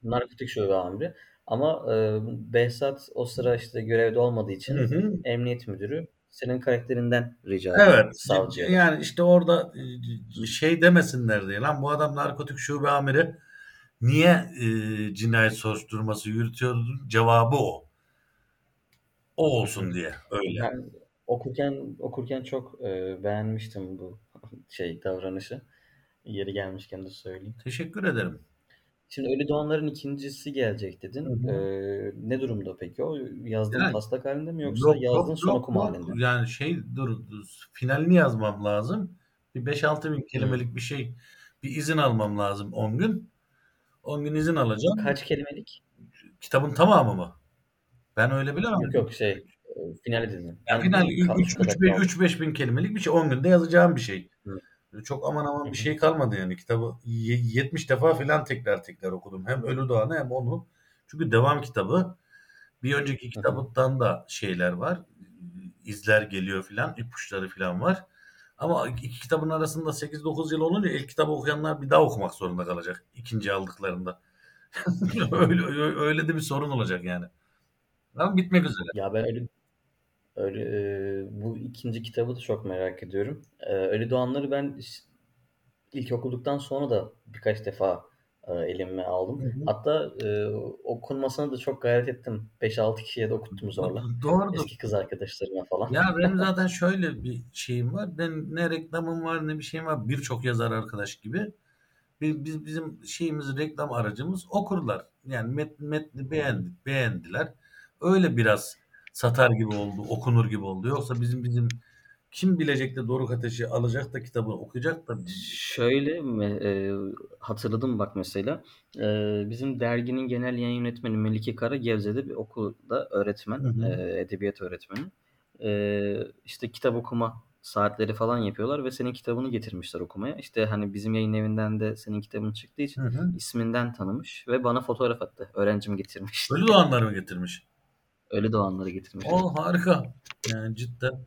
narkotik şube amiri. Ama e, Behzat o sıra işte görevde olmadığı için Hı hı. emniyet müdürü senin karakterinden rica ediyor Evet. savcıya. Yani işte orada e, şey demesinler diye lan bu adam narkotik şube amiri niye e, cinayet soruşturması yürütüyordu? Cevabı o. O olsun diye öyle. Ben okurken okurken çok e, beğenmiştim bu şey davranışı. Yeri gelmişken de söyleyeyim. Teşekkür ederim. Şimdi Ölü Doğanların ikincisi gelecek dedin. Hı hı. E, ne durumda peki o? Yazdığın Yani- taslak halinde mi yoksa yazdığın son okuma halinde? Yani şey dur, dur, finalini yazmam lazım. Bir 5-6 bin kelimelik bir şey bir izin almam lazım 10 gün. 10 gün izin alacağım. Kaç kelimelik? Kitabın tamamı mı? Ben öyle bilemem. Yok yok şey e, final şu kadar kaldı. 3-5 bin kelimelik bir şey. 10 günde yazacağım bir şey. Hı. Çok aman aman bir şey kalmadı yani. Kitabı y- 70 defa filan tekrar tekrar okudum. Hem Ölü Doğan'ı hem onu. Çünkü devam kitabı. Bir önceki kitaptan da şeyler var. İzler geliyor filan. ipuçları filan var. Ama iki kitabın arasında 8-9 yıl olunca ilk kitabı okuyanlar bir daha okumak zorunda kalacak. ikinci aldıklarında. öyle, öyle de bir sorun olacak yani. Ama bitmek üzere. Ya ben öyle öyle e, bu ikinci kitabı da çok merak ediyorum. E, Ölü Doğanları ben ilk okuduktan sonra da birkaç defa e, elime aldım. Hı hı. Hatta e, okunmasına da çok gayret ettim. 5-6 kişiye de okuttum zorla. Doğrudur. Eski kız arkadaşlarıma falan. Ya benim zaten şöyle bir şeyim var. Ben ne reklamım var ne bir şeyim var. Birçok yazar arkadaş gibi. Biz, biz- bizim şeyimiz reklam aracımız okurlar. Yani met, metni beğendik, beğendiler. Öyle biraz satar gibi oldu, okunur gibi oldu. Yoksa bizim bizim kim bilecek de Doruk Ateş'i alacak da kitabını okuyacak da Şöyle e, hatırladım bak mesela e, bizim derginin genel yayın yönetmeni Melike Kara Gevze'de bir okulda öğretmen, Hı hı. e, edebiyat öğretmeni. E, işte kitap okuma saatleri falan yapıyorlar ve senin kitabını getirmişler okumaya. İşte hani bizim yayın evinden de senin kitabın çıktığı için Hı hı. isminden tanımış ve bana fotoğraf attı. Öğrencim getirmiş. Ölü doğanları mı getirmiş? Ölü doğanları getirmiş. O harika. Yani cidden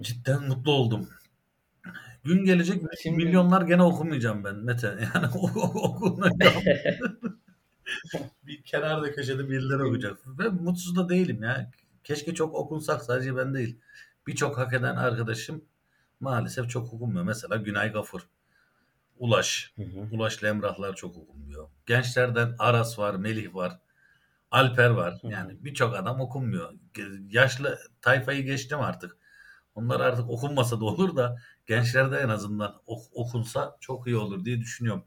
cidden mutlu oldum. Gün gelecek Şimdi- milyonlar gene okumayacağım ben Mete. Yani okunacağım. bir kenarda köşede birileri okuyacak. Ve mutsuz da değilim ya. Keşke çok okunsak sadece ben değil. Birçok hak eden arkadaşım maalesef çok okunmuyor. Mesela Günay Gafur, Ulaş. Hı hı. Ulaş'la Emrahlar çok okunmuyor. Gençlerden Aras var, Melih var, Alper var. Yani birçok adam okunmuyor. Yaşlı tayfayı geçtim artık. Onlar artık okunmasa da olur da gençlerde en azından ok- okunsa çok iyi olur diye düşünüyorum.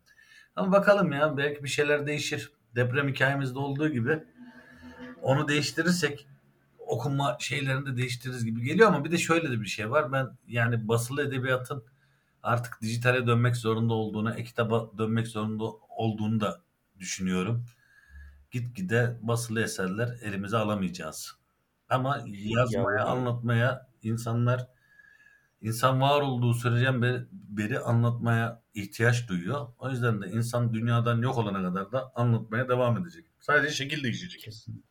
Ama bakalım ya belki bir şeyler değişir. Deprem hikayemizde olduğu gibi onu değiştirirsek okunma şeylerini de değiştiririz gibi geliyor ama bir de şöyle de bir şey var. Ben yani basılı edebiyatın artık dijitale dönmek zorunda olduğunu, e-kitaba dönmek zorunda olduğunu da düşünüyorum. Gitgide basılı eserler elimize alamayacağız. Ama yazmaya, Ya- anlatmaya insanlar insan var olduğu sürece beri, beri anlatmaya ihtiyaç duyuyor. O yüzden de insan dünyadan yok olana kadar da anlatmaya devam edecek. Sadece şekil değişecek. Kesin.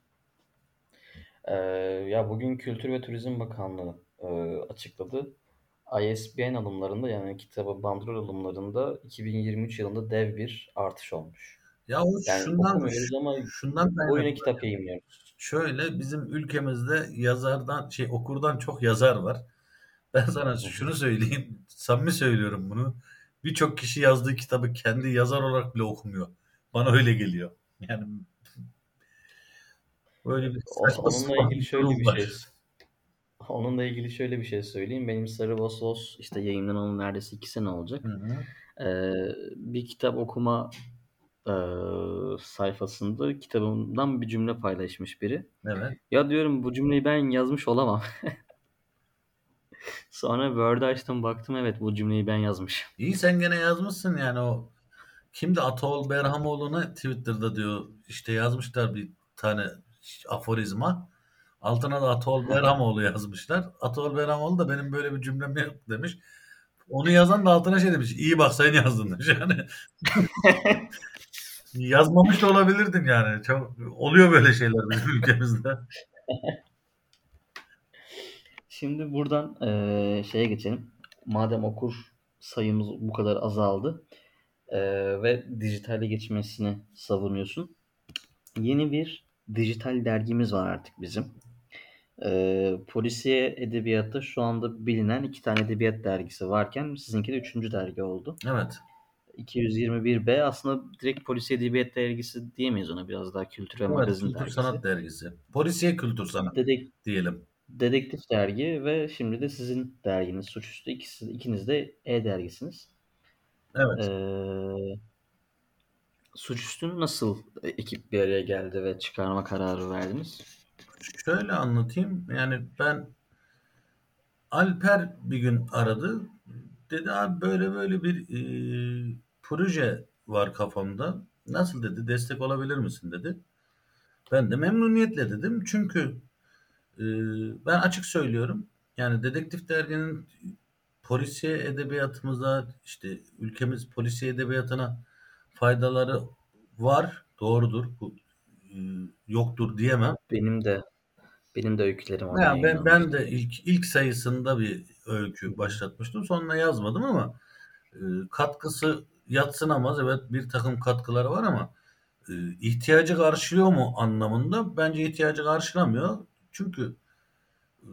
Ee, ya bugün Kültür ve Turizm Bakanlığı e, açıkladı. ISBN alımlarında yani kitabı bandrol alımlarında 2023 yılında dev bir artış olmuş. Ya o Yani şundan ama şundan kaynaklı. kitap yayınlıyoruz. Şöyle bizim ülkemizde yazardan şey okurdan çok yazar var. Ben sana şunu söyleyeyim. Samimi söylüyorum bunu. Birçok kişi yazdığı kitabı kendi yazar olarak bile okumuyor. Bana öyle geliyor. Yani böyle bir saçma onunla ilgili şöyle bir var. şey Onunla ilgili şöyle bir şey söyleyeyim. Benim Sarı Vos işte yayınlanalı neredeyse iki sene olacak. Hı hı. Ee, bir kitap okuma e, sayfasında kitabımdan bir cümle paylaşmış biri. Evet. Ya diyorum bu cümleyi ben yazmış olamam. Sonra Word'u açtım baktım evet bu cümleyi ben yazmışım. İyi sen gene yazmışsın yani o kimdi Ataol Berhamoğlu'na Twitter'da diyor işte yazmışlar bir tane aforizma. Altına da Ataol Berhamoğlu yazmışlar. Ataol Berhamoğlu da benim böyle bir cümlem yok demiş. Onu yazan da altına şey demiş. İyi bak sen yazdın demiş. Yani yazmamış da olabilirdin yani. Çok, oluyor böyle şeyler bizim ülkemizde. Şimdi buradan eee, şeye geçelim. Madem okur sayımız bu kadar azaldı eee, ve dijitale geçmesini savunuyorsun. Yeni bir dijital dergimiz var artık bizim. Eee polisiye edebiyatta şu anda bilinen iki tane edebiyat dergisi varken sizinki de üçüncü dergi oldu. Evet. 221B aslında direkt polisiye edebiyat dergisi diyemeyiz ona biraz daha kültür ve Evet, magazin kültür dergisi. sanat dergisi. Polisiye kültür sanat Dedek, diyelim. Dedektif dergi ve şimdi de sizin derginiz Suçüstü. İkisi, ikiniz de E-dergisiniz. Evet. Ee, nasıl ekip bir araya geldi ve çıkarma kararı verdiniz? Şöyle anlatayım. Yani ben Alper bir gün aradı. Dedi abi böyle böyle bir e, proje var kafamda. Nasıl dedi? Destek olabilir misin dedi. Ben de memnuniyetle dedim. Çünkü e, ben açık söylüyorum. Yani Dedektif Dergi'nin polisiye edebiyatımıza işte ülkemiz polisiye edebiyatına faydaları var. Doğrudur. Bu e, yoktur diyemem. Benim de benim de öykülerim orada Ya ben, ben de ilk ilk sayısında bir öykü başlatmıştım. Sonra yazmadım ama e, katkısı yatsınamaz. Evet bir takım katkıları var ama e, ihtiyacı karşılıyor mu anlamında bence ihtiyacı karşılamıyor. Çünkü e,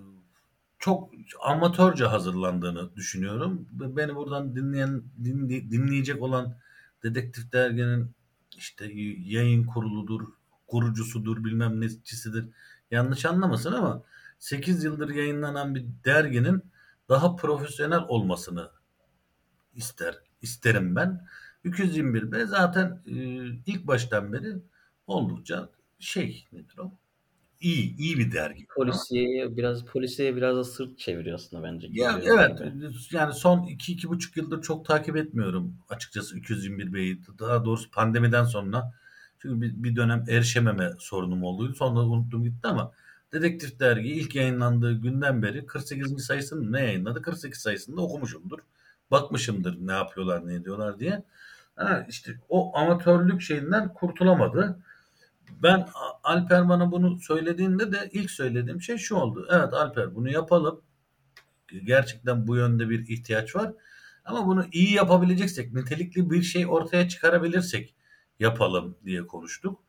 çok amatörce hazırlandığını düşünüyorum. Beni buradan dinleyen dinley- dinleyecek olan Dedektif Dergi'nin işte yayın kuruludur, kurucusudur, bilmem necisidir. Yanlış anlamasın ama 8 yıldır yayınlanan bir derginin daha profesyonel olmasını ister isterim ben. 221 b zaten e, ilk baştan beri oldukça şey nedir o? iyi, iyi bir dergi. Polisiye biraz polisiye biraz da sırt çeviriyor aslında bence. Ya evet gibi. yani son 2-2,5 yıldır çok takip etmiyorum açıkçası 221 Bey'i. Daha doğrusu pandemiden sonra. Çünkü bir, bir dönem erişememe sorunum olduydu. Sonra unuttum gitti ama Dedektif Dergi ilk yayınlandığı günden beri 48. sayısını ne yayınladı? 48 sayısında okumuşumdur. Bakmışımdır ne yapıyorlar ne ediyorlar diye. Ha, işte o amatörlük şeyinden kurtulamadı. Ben A- Alper bana bunu söylediğinde de ilk söylediğim şey şu oldu. Evet Alper bunu yapalım. Gerçekten bu yönde bir ihtiyaç var. Ama bunu iyi yapabileceksek, nitelikli bir şey ortaya çıkarabilirsek yapalım diye konuştuk.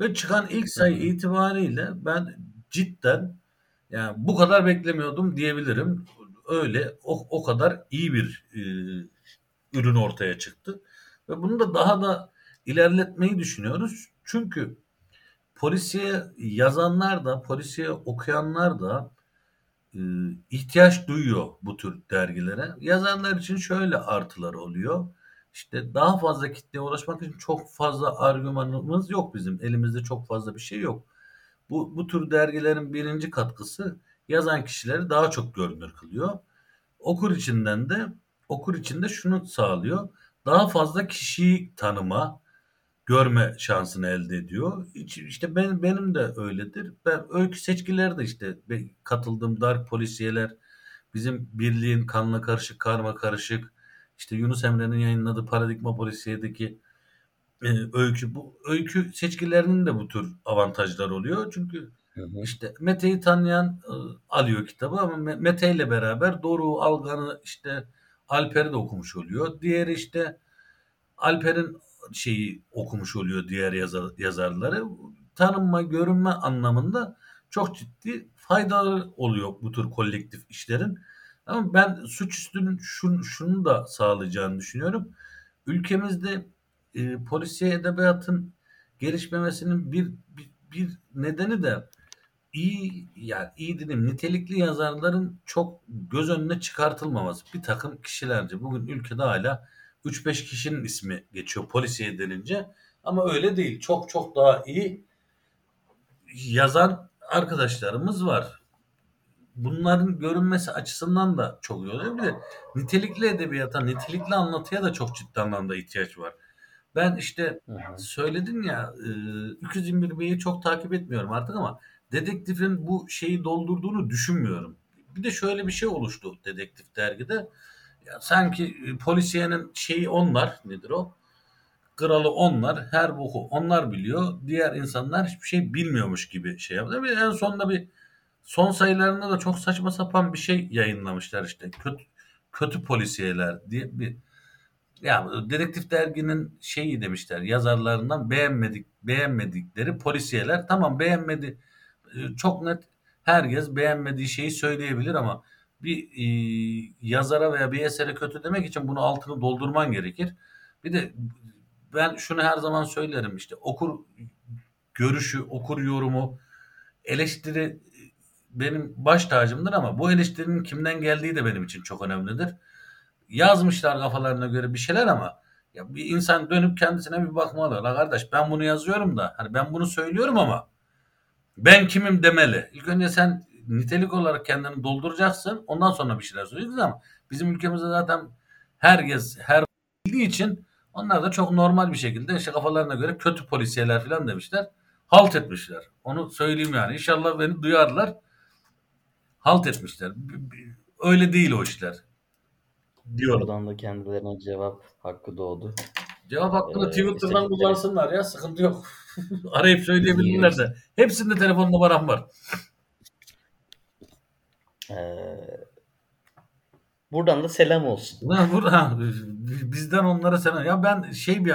Ve çıkan ilk sayı itibariyle ben cidden yani bu kadar beklemiyordum diyebilirim. Öyle o, o kadar iyi bir e, ürün ortaya çıktı. Ve bunu da daha da ilerletmeyi düşünüyoruz. Çünkü polisiye yazanlar da, polisiye okuyanlar da e, ihtiyaç duyuyor bu tür dergilere. Yazanlar için şöyle artılar oluyor. İşte daha fazla kitleye ulaşmak için çok fazla argümanımız yok bizim. Elimizde çok fazla bir şey yok. Bu, bu tür dergilerin birinci katkısı yazan kişileri daha çok görünür kılıyor. Okur içinden de okur içinde şunu sağlıyor. Daha fazla kişiyi tanıma, görme şansını elde ediyor. İşte ben, benim de öyledir. Ben öykü seçkileri de işte katıldığım dark polisiyeler, bizim birliğin kanla karışık, karma karışık, işte Yunus Emre'nin yayınladığı Paradigma Polisiye'deki e, öykü. Bu öykü seçkilerinin de bu tür avantajlar oluyor. Çünkü Hı işte Mete'yi tanıyan e, alıyor kitabı ama Me- Mete ile beraber Doruk'u, Algan'ı işte Alper'i de okumuş oluyor. Diğeri işte Alper'in şeyi okumuş oluyor diğer yazar, yazarları. Tanınma, görünme anlamında çok ciddi faydaları oluyor bu tür kolektif işlerin. Ama ben suçüstünün şunu, şunu da sağlayacağını düşünüyorum. Ülkemizde e, polisiye edebiyatın gelişmemesinin bir, bir, bir nedeni de iyi yani iyi dedim nitelikli yazarların çok göz önüne çıkartılmaması. Bir takım kişilerce bugün ülkede hala 3-5 kişinin ismi geçiyor polisiye denince ama öyle değil. Çok çok daha iyi yazan arkadaşlarımız var. Bunların görünmesi açısından da çok iyi oluyor. Bir de nitelikli edebiyata, nitelikli anlatıya da çok ciddi anlamda ihtiyaç var. Ben işte söyledin ya e, 221 B'yi çok takip etmiyorum artık ama dedektifin bu şeyi doldurduğunu düşünmüyorum. Bir de şöyle bir şey oluştu dedektif dergide. Ya sanki e, polisiyenin şeyi onlar nedir o? Kralı onlar, her boku onlar biliyor. Diğer insanlar hiçbir şey bilmiyormuş gibi şey yaptı. Bir en sonunda bir son sayılarında da çok saçma sapan bir şey yayınlamışlar işte. Kötü kötü polisiyeler diye bir ya dedektif derginin şeyi demişler yazarlarından beğenmedik beğenmedikleri polisiyeler tamam beğenmedi çok net herkes beğenmediği şeyi söyleyebilir ama bir e, yazara veya bir esere kötü demek için bunu altını doldurman gerekir. Bir de ben şunu her zaman söylerim işte okur görüşü, okur yorumu, eleştiri benim baş tacımdır ama bu eleştirinin kimden geldiği de benim için çok önemlidir yazmışlar kafalarına göre bir şeyler ama ya bir insan dönüp kendisine bir bakmalı. La kardeş ben bunu yazıyorum da hani ben bunu söylüyorum ama ben kimim demeli. İlk önce sen nitelik olarak kendini dolduracaksın. Ondan sonra bir şeyler söyleyeceksin ama bizim ülkemizde zaten herkes her bildiği için onlar da çok normal bir şekilde işte kafalarına göre kötü polisiyeler falan demişler. Halt etmişler. Onu söyleyeyim yani. İnşallah beni duyarlar. Halt etmişler. Öyle değil o işler. Diyorum. Buradan da kendilerine cevap hakkı doğdu. Cevap hakkını Ee, Twitter'dan istedikleri- kullansınlar ya sıkıntı yok. Arayıp söyleyebilirler de. Hepsinde telefon numaram var. Ee, buradan da selam olsun. Ulan burada bizden onlara selam. Ya ben şey bir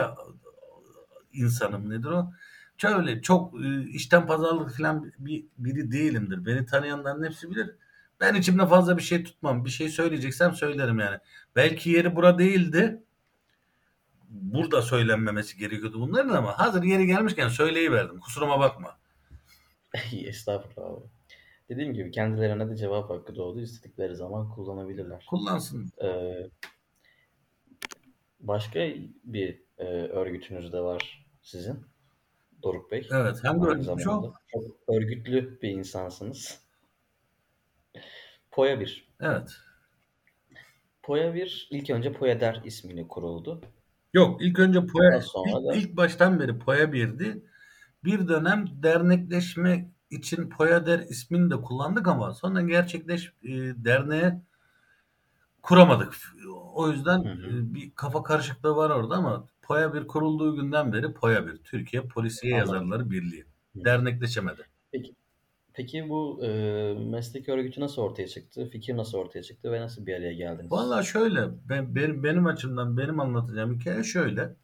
insanım nedir o? Şöyle çok e, işten pazarlık falan bir biri değilimdir. Beni tanıyanların hepsi bilir. Ben içimde fazla bir şey tutmam. Bir şey söyleyeceksem söylerim yani. Belki yeri bura değildi. Burada söylenmemesi gerekiyordu bunların ama hazır yeri gelmişken söyleyiverdim. Kusuruma bakma. Estağfurullah abi. Dediğim gibi kendilerine de cevap hakkı doğdu. İstedikleri zaman kullanabilirler. Kullansın. Ee, başka bir e, örgütünüz de var sizin. Doruk Bey. Evet. Aynı örgütmüş zamanda o? çok örgütlü bir insansınız. Poya 1. Evet. Poya 1 ilk önce Poyader ismiyle kuruldu. Yok ilk önce sonra ilk, da ilk baştan beri Poya 1'di. Bir dönem dernekleşme için Poyader ismini de kullandık ama sonra gerçekleş e, derneğe kuramadık. O yüzden Hı hı. e, bir kafa karışıklığı var orada ama Poya 1 kurulduğu günden beri Poya 1 Türkiye Polisiye Anladım. Yazarları Birliği. Hı. Dernekleşemedi. Peki, bu e, meslek örgütü nasıl ortaya çıktı? Fikir nasıl ortaya çıktı ve nasıl bir araya geldiniz? Vallahi şöyle ben, benim, benim açımdan benim anlatacağım hikaye şöyle.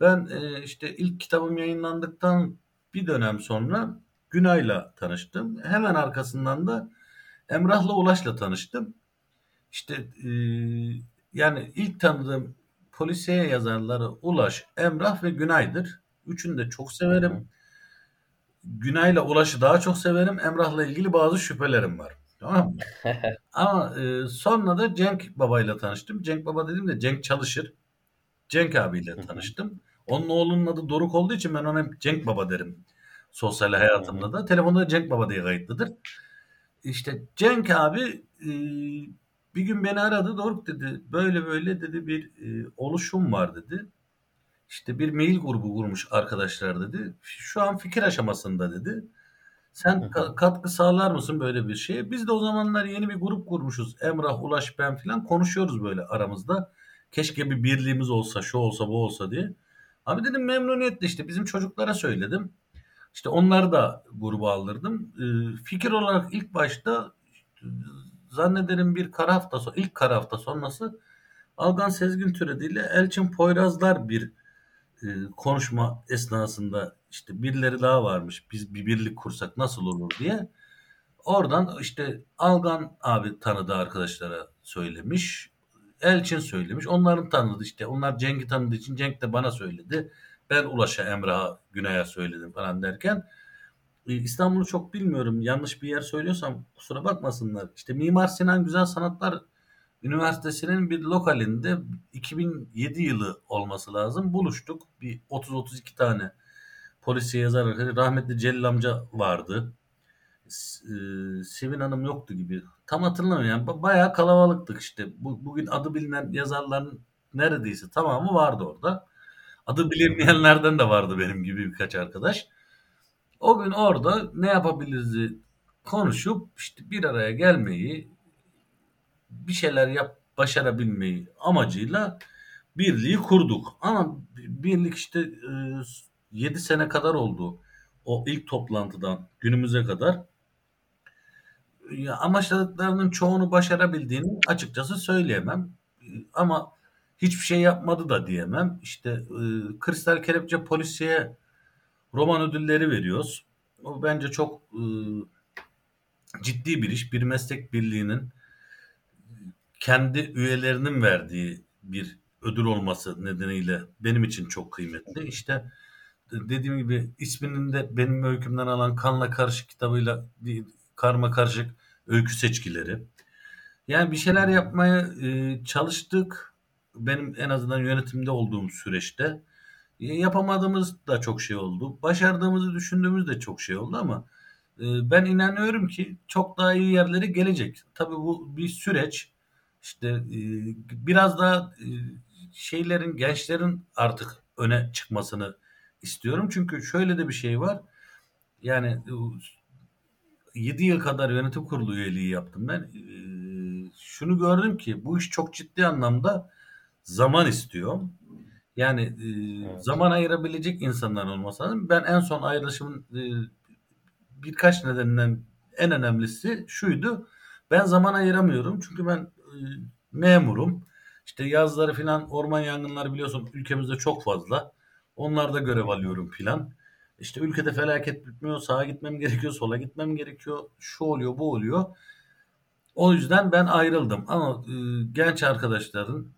Ben e, işte ilk kitabım yayınlandıktan bir dönem sonra Günay'la tanıştım. Hemen arkasından da Emrah'la Ulaş'la tanıştım. İşte e, yani ilk tanıdığım polisiye yazarları Ulaş, Emrah ve Günay'dır. Üçünü de çok Hı hı. Günay'la Ulaş'ı daha çok severim. Emrah'la ilgili bazı şüphelerim var. Tamam mı? Ama e, sonra da Cenk Baba'yla tanıştım. Cenk Baba dedim de Cenk Çalışır. Cenk abiyle tanıştım. Onun oğlunun adı Doruk olduğu için ben ona hep Cenk Baba derim. Sosyal hayatımda da. Telefonda da Cenk Baba diye kayıtlıdır. İşte Cenk abi e, bir gün beni aradı. Doruk dedi böyle böyle dedi bir e, oluşum var dedi. İşte bir mail grubu kurmuş arkadaşlar dedi. Şu an fikir aşamasında dedi. Sen ka- katkı sağlar mısın böyle bir şeye? Biz de o zamanlar yeni bir grup kurmuşuz. Emrah, Ulaş, ben filan konuşuyoruz böyle aramızda. Keşke bir birliğimiz olsa, şu olsa, bu olsa diye. Abi dedim memnuniyetle işte bizim çocuklara söyledim. İşte onları da gruba aldırdım. Ee, fikir olarak ilk başta zannederim bir kara hafta sonra, ilk kara hafta sonrası Algan Sezgin türediyle Elçin Poyrazlar bir e, konuşma esnasında işte birileri daha varmış. Biz bir birlik kursak nasıl olur diye. Oradan işte Algan abi tanıdı arkadaşlara söylemiş. Elçin söylemiş. Onların tanıdı işte. Onlar Cenk'i tanıdığı için Cenk de bana söyledi. Ben Ulaş'a, Emrah'a, Günay'a söyledim falan derken e, İstanbul'u çok bilmiyorum. Yanlış bir yer söylüyorsam kusura bakmasınlar. İşte Mimar Sinan Güzel Sanatlar Üniversitesi'nin bir lokalinde 2007 yılı olması lazım. Buluştuk. Bir 30-32 tane polisiye yazar. Rahmetli Celil amca vardı. E, Sevin Hanım yoktu gibi. Tam hatırlamıyorum. Yani ba- bayağı kalabalıktık işte. Bu, bugün adı bilinen yazarların neredeyse tamamı vardı orada. Adı bilinmeyenlerden de vardı benim gibi birkaç arkadaş. O gün orada ne yapabiliriz konuşup işte bir araya gelmeyi, bir şeyler yap başarabilmeyi amacıyla birliği kurduk. Ama birlik işte e, 7 sene kadar oldu. O ilk toplantıdan günümüze kadar. Ya amaçladıklarının çoğunu başarabildiğini açıkçası söyleyemem. Ama hiçbir şey yapmadı da diyemem. İşte e, Kristal Kelepçe Polisiye roman ödülleri veriyoruz. O bence çok e, ciddi bir iş. Bir meslek birliğinin kendi üyelerinin verdiği bir ödül olması nedeniyle benim için çok kıymetli. İşte dediğim gibi isminin de benim öykümden alan Kanla Karışık kitabıyla karma karışık öykü seçkileri. Yani bir şeyler yapmaya e, çalıştık. Benim en azından yönetimde olduğum süreçte. E, yapamadığımız da çok şey oldu. Başardığımızı düşündüğümüz de çok şey oldu ama e, ben inanıyorum ki çok daha iyi yerlere gelecek. Tabii bu bir süreç. İşte e, biraz daha e, şeylerin, gençlerin artık öne çıkmasını istiyorum. Çünkü şöyle de bir şey var. Yani e, 7 yıl kadar yönetim kurulu üyeliği yaptım ben. E, şunu gördüm ki bu iş çok ciddi anlamda zaman istiyor. Yani e, Evet. zaman ayırabilecek insanlar olması lazım. Ben en son ayrılışımın e, birkaç nedeninden en önemlisi şuydu. Ben zaman ayıramıyorum. Çünkü ben e, memurum. İşte yazları filan orman yangınları biliyorsun ülkemizde çok fazla. Onlarda görev alıyorum filan. İşte ülkede felaket bitmiyor. Sağa gitmem gerekiyor, sola gitmem gerekiyor. Şu oluyor, bu oluyor. O yüzden ben ayrıldım. Ama e, genç arkadaşların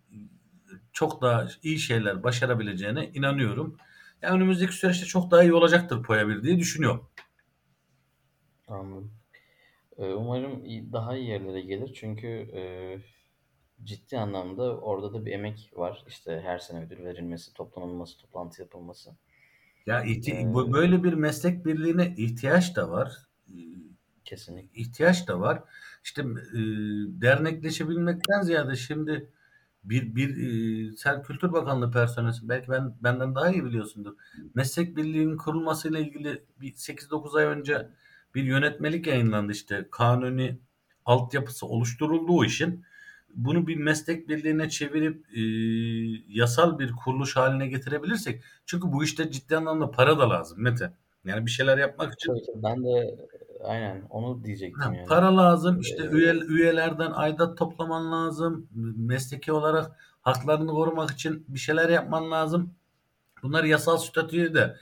çok daha iyi şeyler başarabileceğine inanıyorum. Yani önümüzdeki süreçte çok daha iyi olacaktır Poya 1 diye düşünüyorum. Anladım. Ee, Umarım daha iyi yerlere gelir çünkü e, ciddi anlamda orada da bir emek var. İşte her sene ödül verilmesi, toplanılması, toplantı yapılması. Ya ihti- Ee, böyle bir meslek birliğine ihtiyaç da var. Kesinlikle. ihtiyaç da var. İşte e, dernekleşebilmekten ziyade şimdi bir bir e, sen Kültür Bakanlığı personelisin. Belki ben benden daha iyi biliyorsundur. Meslek birliğinin kurulmasıyla ilgili bir 8-9 ay önce bir yönetmelik yayınlandı işte. Kanuni altyapısı oluşturuldu o işin. Bunu bir meslek birliğine çevirip e, yasal bir kuruluş haline getirebilirsek çünkü bu işte ciddi anlamda para da lazım Mete. Yani bir şeyler yapmak için. Ben de aynen onu diyecektim Ha, yani. para lazım, işte Ee, üye, üyelerden aidat toplaman lazım, mesleki olarak haklarını korumak için bir şeyler yapman lazım. Bunları yasal statüye de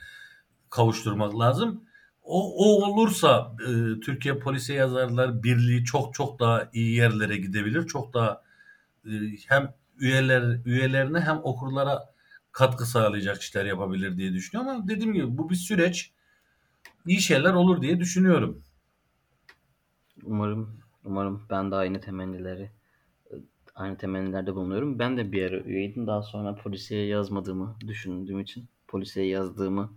kavuşturmak lazım. O, o olursa e, Türkiye Polisiye Yazarlar Birliği çok çok daha iyi yerlere gidebilir. Çok daha e, hem üyeler üyelerine hem okurlara katkı sağlayacak işler yapabilir diye düşünüyorum ama dediğim gibi bu bir süreç. İyi şeyler olur diye düşünüyorum. Umarım, umarım ben de aynı temennileri, aynı temennilerde bulunuyorum. Ben de bir ara üyeydim. Daha sonra polisiye yazmadığımı düşündüğüm için, polisiye yazdığımı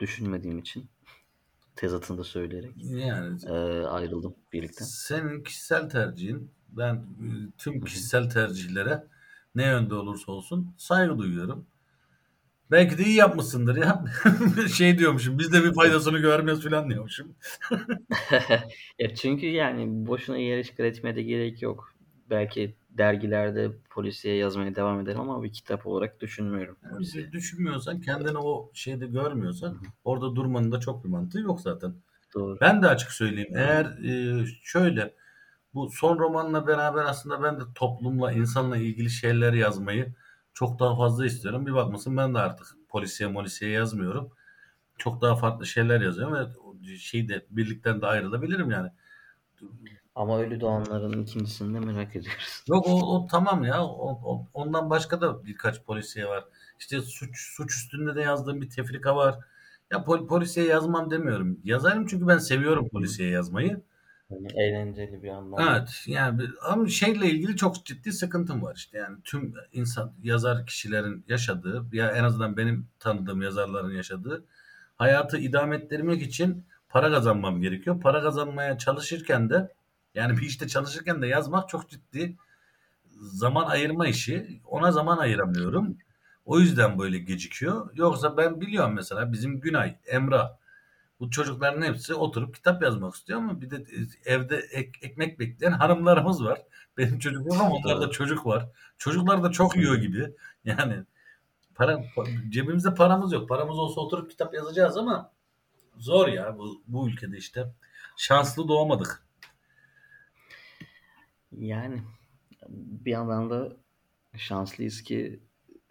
düşünmediğim için tezatını da söyleyerek Yani e, ayrıldım birlikten. Senin kişisel tercihin. Ben e, tüm kişisel tercihlere ne yönde olursa olsun saygı duyuyorum. Belki de iyi yapmışsındır ya. şey diyormuşum. Biz de bir faydasını görmüyoruz falan diyormuşum. Ya çünkü yani boşuna yer işgal etmeye de gerek yok. Belki dergilerde polisiye yazmaya devam ederim ama bir kitap olarak düşünmüyorum Yani düşünmüyorsan, kendini o şeyde görmüyorsan orada durmanın da çok bir mantığı yok zaten. Doğru. Ben de açık söyleyeyim. Eğer e, şöyle bu son romanla beraber aslında ben de toplumla, insanla ilgili şeyler yazmayı çok daha fazla istiyorum. Bir bakmasın ben de artık polisiye molisiye yazmıyorum. Çok daha farklı şeyler yazıyorum ve şeyde birlikten de ayrılabilirim yani. Ama Ölü Doğanların ikincisini de merak ediyoruz. Yok o, o tamam ya. O, o- ondan başka da birkaç polisiye var. İşte suç suç üstünde de yazdığım bir tefrika var. Ya pol, polisiye yazmam demiyorum. Yazarım çünkü ben seviyorum polisiye yazmayı. Yani eğlenceli bir anlamda. Evet yani ama şeyle ilgili çok ciddi sıkıntım var işte yani tüm insan yazar kişilerin yaşadığı ya en azından benim tanıdığım yazarların yaşadığı hayatı idame ettirmek için para kazanmam gerekiyor. Para kazanmaya çalışırken de yani bir işte çalışırken de yazmak çok ciddi zaman ayırma işi. Ona zaman ayıramıyorum. O yüzden böyle gecikiyor. Yoksa ben biliyorum mesela bizim Günay, Emrah bu çocukların hepsi oturup kitap yazmak istiyor ama bir de evde ek- ekmek bekleyen hanımlarımız var. Benim çocuklarım ama onlarda çocuk var. Çocuklar da çok yiyor gibi. Yani para cebimizde paramız yok. Paramız olsa oturup kitap yazacağız ama zor ya bu, bu ülkede işte. Şanslı doğmadık. Yani bir yandan da şanslıyız ki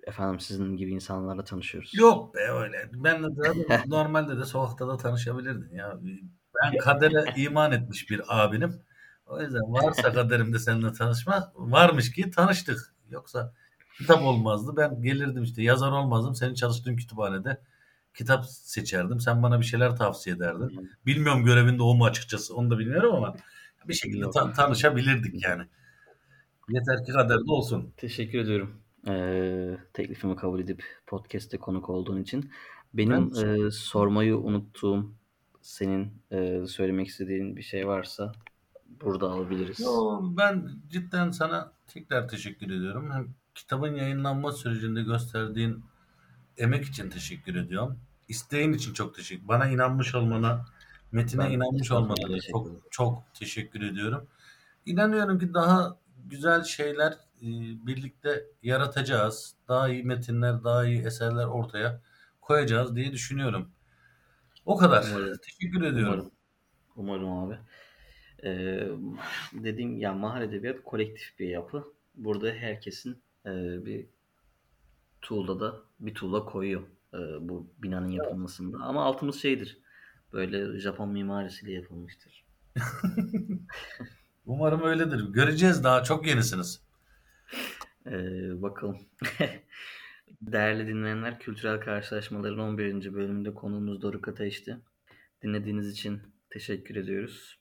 efendim sizin gibi insanlarla tanışıyoruz. Yok be öyle. Ben de zaten normalde de sokakta da tanışabilirdin ya. Ben kadere iman etmiş bir abinim. O yüzden varsa kaderimde seninle tanışma varmış ki tanıştık. Yoksa kitap olmazdı. Ben gelirdim işte yazar olmazdım. Senin çalıştığın kütüphanede kitap seçerdim. Sen bana bir şeyler tavsiye ederdin. Bilmiyorum görevinde o mu açıkçası. Onu da bilmiyorum ama bir şekilde Yok. ta- tanışabilirdik yani. Yeter ki kaderde olsun. Teşekkür ediyorum. Ee, teklifimi kabul edip podcast'te konuk olduğun için. Benim Ben- e, sormayı unuttuğum, senin e, söylemek istediğin bir şey varsa burada alabiliriz. Yo, ben cidden sana tekrar teşekkür ediyorum. Hem kitabın yayınlanma sürecinde gösterdiğin emek için teşekkür ediyorum. İsteğin için çok teşekkür. Bana inanmış olmana, metine Ben inanmış teşekkür çok çok teşekkür ediyorum. İnanıyorum ki daha güzel şeyler e, birlikte yaratacağız. Daha iyi metinler, daha iyi eserler ortaya koyacağız diye düşünüyorum. O kadar. Umarım. Teşekkür ediyorum. Umarım. Umarım abi. Ee, dediğim ya mahal edebiyat kolektif bir yapı. Burada herkesin e, bir tuğla da bir tuğla koyuyor e, bu binanın yapılmasında. Ama altımız şeydir. Böyle Japon mimarisiyle yapılmıştır. Umarım öyledir. Göreceğiz daha çok yenisiniz. Ee, bakalım. Değerli dinleyenler, Kültürel Karşılaşmaların 11. bölümünde konuğumuz Doruk Ateş'ti. Dinlediğiniz için teşekkür ediyoruz.